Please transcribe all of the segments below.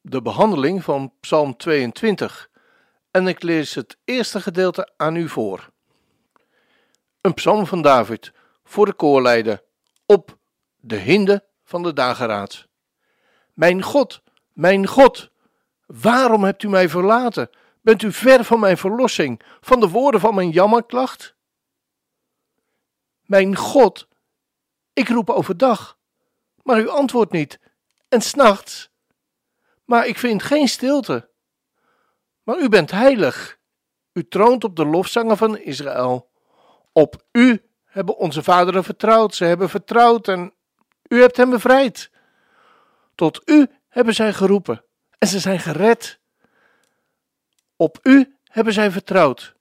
de behandeling van Psalm 22. En ik lees het eerste gedeelte aan u voor. Een psalm van David voor de koorleider op de hinde van de dageraad. Mijn God, mijn God, waarom hebt u mij verlaten? Bent u ver van mijn verlossing, van de woorden van mijn jammerklacht? Mijn God, ik roep overdag, maar u antwoordt niet, en s'nachts, maar ik vind geen stilte. Maar u bent heilig, u troont op de lofzangen van Israël. Op u hebben onze vaderen vertrouwd, ze hebben vertrouwd en u hebt hen bevrijd. Tot u hebben zij geroepen en ze zijn gered. Op u hebben zij vertrouwd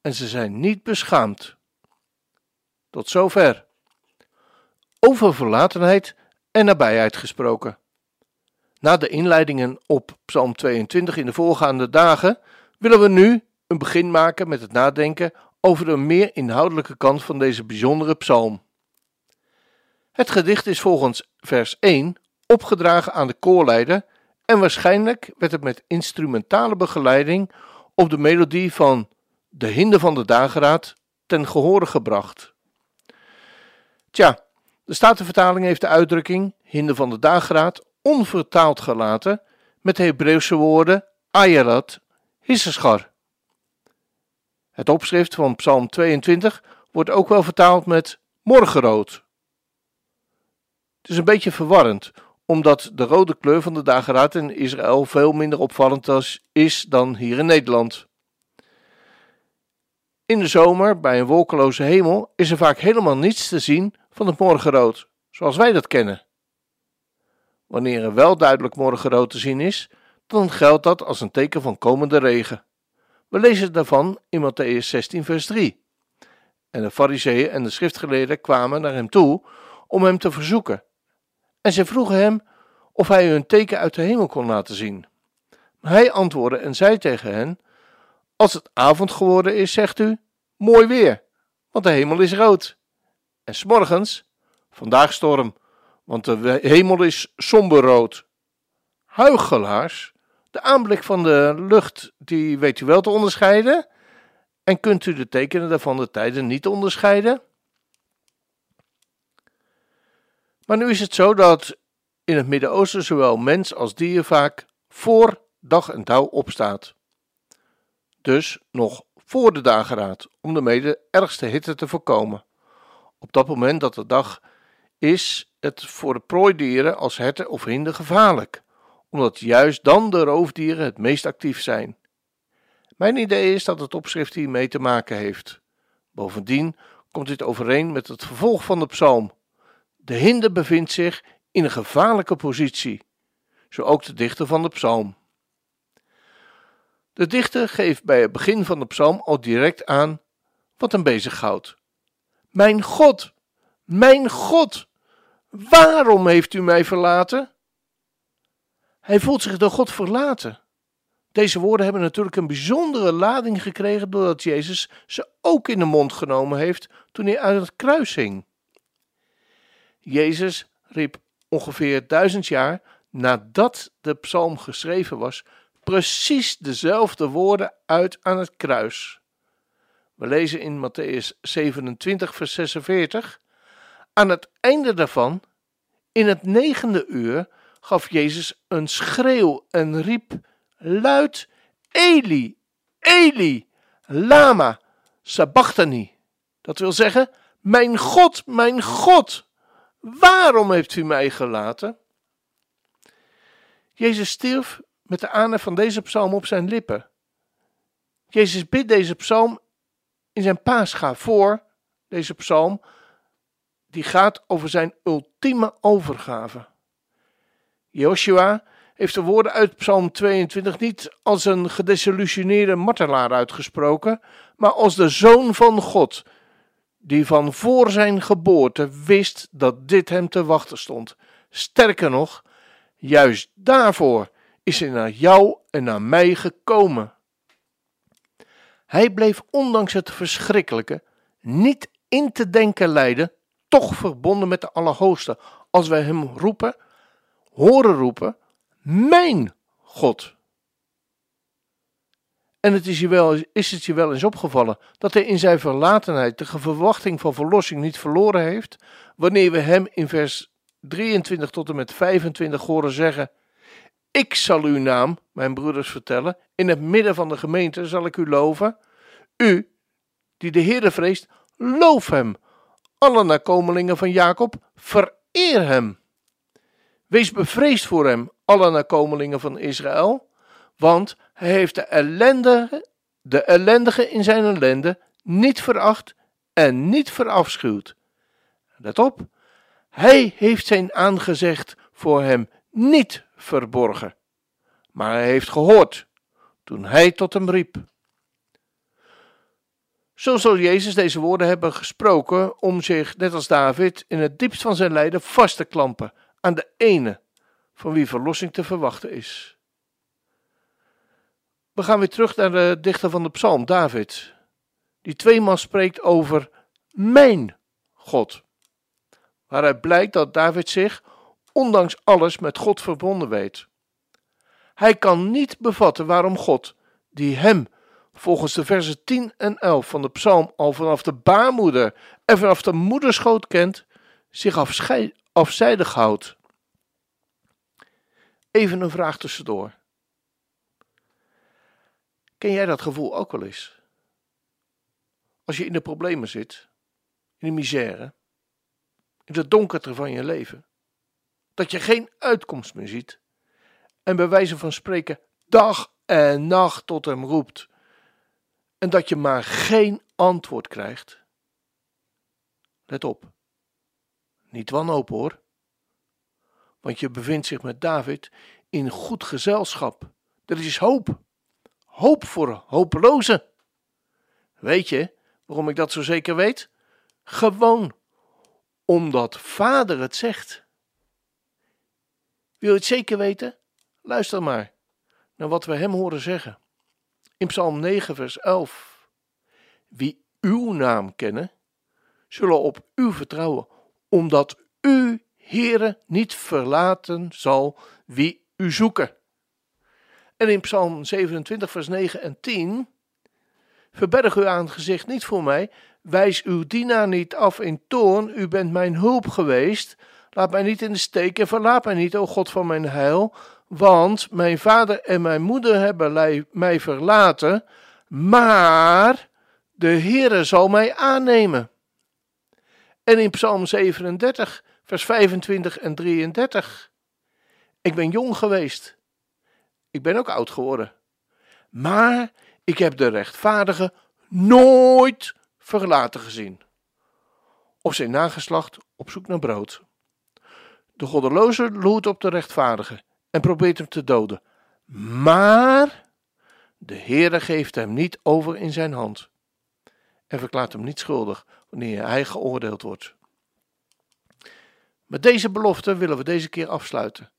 en ze zijn niet beschaamd. Tot zover. Over verlatenheid en nabijheid gesproken. Na de inleidingen op Psalm 22 in de voorgaande dagen willen we nu een begin maken met het nadenken over de meer inhoudelijke kant van deze bijzondere psalm. Het gedicht is volgens vers 1 opgedragen aan de koorleider en waarschijnlijk werd het met instrumentale begeleiding op de melodie van De Hinde van de Dageraad ten gehore gebracht. Tja, de Statenvertaling heeft de uitdrukking Hinde van de Dageraad onvertaald gelaten met de Hebreeuwse woorden Ayarat, Hisseschar. Het opschrift van Psalm 22 wordt ook wel vertaald met morgenrood. Het is een beetje verwarrend, omdat de rode kleur van de dageraad in Israël veel minder opvallend is dan hier in Nederland. In de zomer, bij een wolkeloze hemel, is er vaak helemaal niets te zien van het morgenrood, zoals wij dat kennen. Wanneer er wel duidelijk morgenrood te zien is, dan geldt dat als een teken van komende regen. We lezen daarvan in Matthäus 16, vers 3. En de fariseeën en de schriftgeleerden kwamen naar hem toe om hem te verzoeken. En ze vroegen hem of hij hun teken uit de hemel kon laten zien. Maar hij antwoordde en zei tegen hen: Als het avond geworden is, zegt u: Mooi weer, want de hemel is rood. En s'morgens: Vandaag storm, want de hemel is somberrood. Huichelaars, de aanblik van de lucht, die weet u wel te onderscheiden? En kunt u de tekenen daarvan de tijden niet onderscheiden? Maar nu is het zo dat in het Midden-Oosten zowel mens als dier vaak voor dag en dauw opstaat. Dus nog voor de dageraad, om de mede ergste hitte te voorkomen. Op dat moment dat de dag is het voor de prooidieren als herten of hinden gevaarlijk, omdat juist dan de roofdieren het meest actief zijn. Mijn idee is dat het opschrift hiermee te maken heeft. Bovendien komt dit overeen met het vervolg van de psalm. De hinde bevindt zich in een gevaarlijke positie, zo ook de dichter van de psalm. De dichter geeft bij het begin van de psalm al direct aan wat hem bezighoudt. Mijn God, mijn God, waarom heeft u mij verlaten? Hij voelt zich door God verlaten. Deze woorden hebben natuurlijk een bijzondere lading gekregen doordat Jezus ze ook in de mond genomen heeft toen hij uit het kruis hing. Jezus riep ongeveer duizend jaar nadat de psalm geschreven was, precies dezelfde woorden uit aan het kruis. We lezen in Matthäus 27, vers 46. Aan het einde daarvan, in het negende uur, gaf Jezus een schreeuw en riep luid: Eli, Eli, lama sabachthani. Dat wil zeggen: Mijn God, mijn God, waarom heeft u mij gelaten? Jezus stierf met de aanhef van deze psalm op zijn lippen. Jezus bidt deze psalm in zijn paascha voor, deze psalm, die gaat over zijn ultieme overgave. Joshua heeft de woorden uit Psalm 22 niet als een gedesillusioneerde martelaar uitgesproken, maar als de zoon van God, die van voor zijn geboorte wist dat dit hem te wachten stond. Sterker nog, juist daarvoor is hij naar jou en naar mij gekomen. Hij bleef ondanks het verschrikkelijke niet in te denken lijden, toch verbonden met de Allerhoogste, als wij hem roepen, horen roepen, mijn God. En het is, je wel, is het je wel eens opgevallen dat hij in zijn verlatenheid de verwachting van verlossing niet verloren heeft, wanneer we hem in vers 23 tot en met 25 horen zeggen: Ik zal uw naam, mijn broeders, vertellen. In het midden van de gemeente zal ik u loven. U, die de Heere vreest, loof hem. Alle nakomelingen van Jacob, vereer hem. Wees bevreesd voor hem, alle nakomelingen van Israël, want hij heeft de ellendige, de ellendige in zijn ellende niet veracht en niet verafschuwd. Let op, hij heeft zijn aangezicht voor hem niet verborgen, maar hij heeft gehoord toen hij tot hem riep. Zo zal Jezus deze woorden hebben gesproken om zich, net als David, in het diepst van zijn lijden vast te klampen aan de ene van wie verlossing te verwachten is. We gaan weer terug naar de dichter van de psalm, David, die tweemaal spreekt over mijn God. Waaruit blijkt dat David zich, ondanks alles, met God verbonden weet. Hij kan niet bevatten waarom God, die hem volgens de versen 10 en 11 van de psalm al vanaf de baarmoeder en vanaf de moederschoot kent, zich afzijdig houdt. Even een vraag tussendoor. Ken jij dat gevoel ook wel eens? Als je in de problemen zit, in de misère, in de donkerte van je leven, dat je geen uitkomst meer ziet en bij wijze van spreken dag en nacht tot hem roept en dat je maar geen antwoord krijgt. Let op, niet wanhopen hoor, want je bevindt zich met David in goed gezelschap. Er is hoop hoop voor hopelozen. Weet je waarom ik dat zo zeker weet? Gewoon omdat Vader het zegt. Wil je het zeker weten? Luister maar naar wat we hem horen zeggen. In Psalm 9, vers 11. Wie uw naam kennen, zullen op u vertrouwen, omdat u, Heere, niet verlaten zal wie u zoeken. En in Psalm 27, vers 9 en 10. Verberg uw aangezicht niet voor mij. Wijs uw dienaar niet af in toorn. U bent mijn hulp geweest. Laat mij niet in de steek en verlaat mij niet, o God van mijn heil. Want mijn vader en mijn moeder hebben mij verlaten. Maar de Heere zal mij aannemen. En in Psalm 37, vers 25 en 33. Ik ben jong geweest ik ben ook oud geworden. Maar ik heb de rechtvaardige nooit verlaten gezien. Of zijn nageslacht op zoek naar brood. De goddeloze loert op de rechtvaardige en probeert hem te doden. Maar de Heere geeft hem niet over in zijn hand en verklaart hem niet schuldig wanneer hij geoordeeld wordt. Met deze belofte willen we deze keer afsluiten.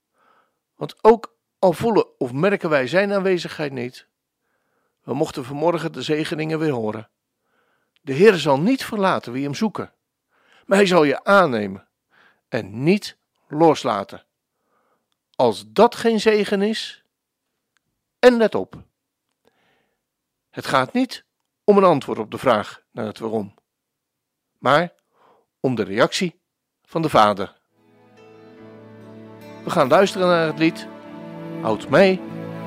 Want ook al voelen of merken wij zijn aanwezigheid niet, we mochten vanmorgen de zegeningen weer horen. De Heer zal niet verlaten wie hem zoeken, maar hij zal je aannemen en niet loslaten. Als dat geen zegen is, en let op, het gaat niet om een antwoord op de vraag naar het waarom, maar om de reactie van de Vader. We gaan luisteren naar het lied houdt mij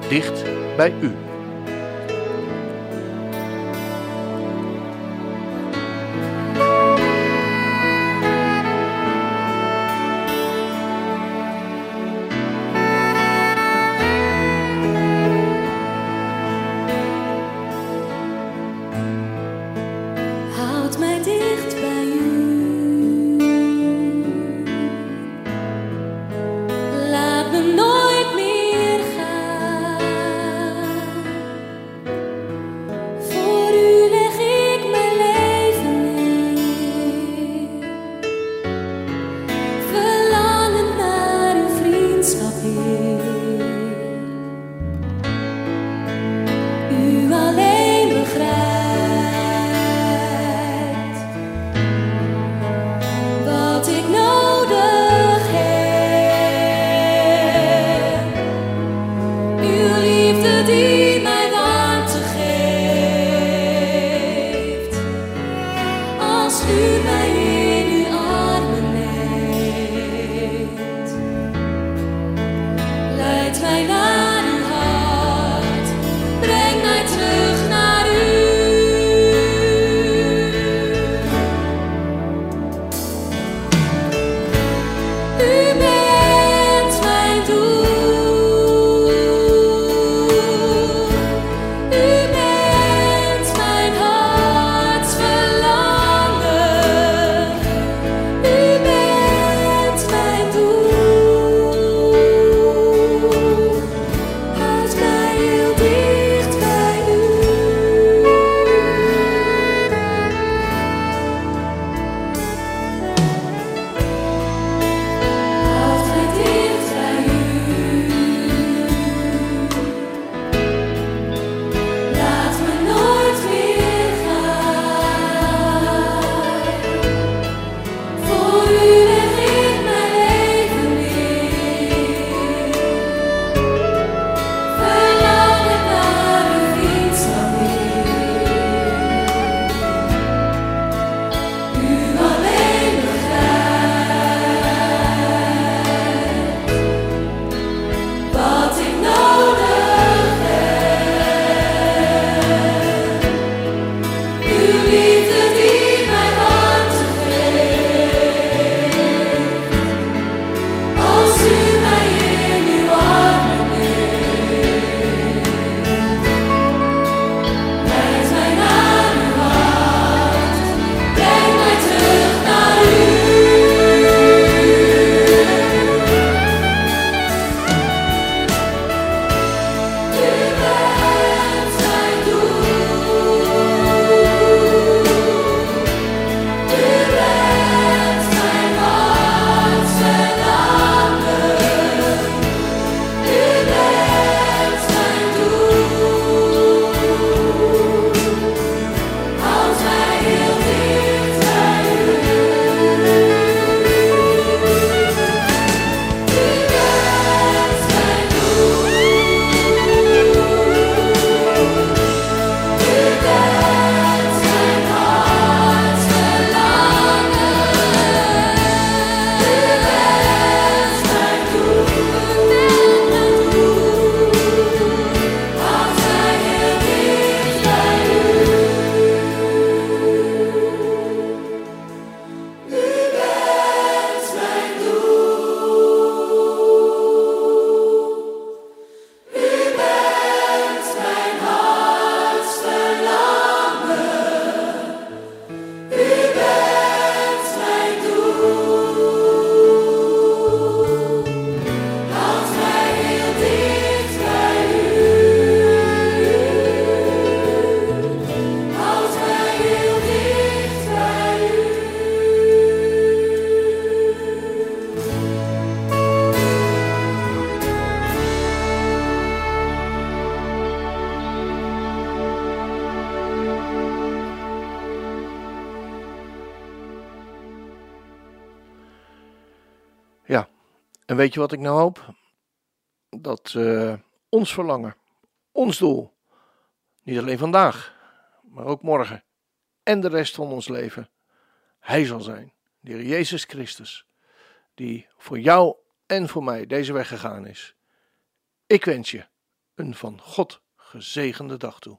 dicht bij u. En weet je wat ik nou hoop? Dat uh, ons verlangen, ons doel, niet alleen vandaag, maar ook morgen en de rest van ons leven, Hij zal zijn, de Heer Jezus Christus, die voor jou en voor mij deze weg gegaan is. Ik wens je een van God gezegende dag toe.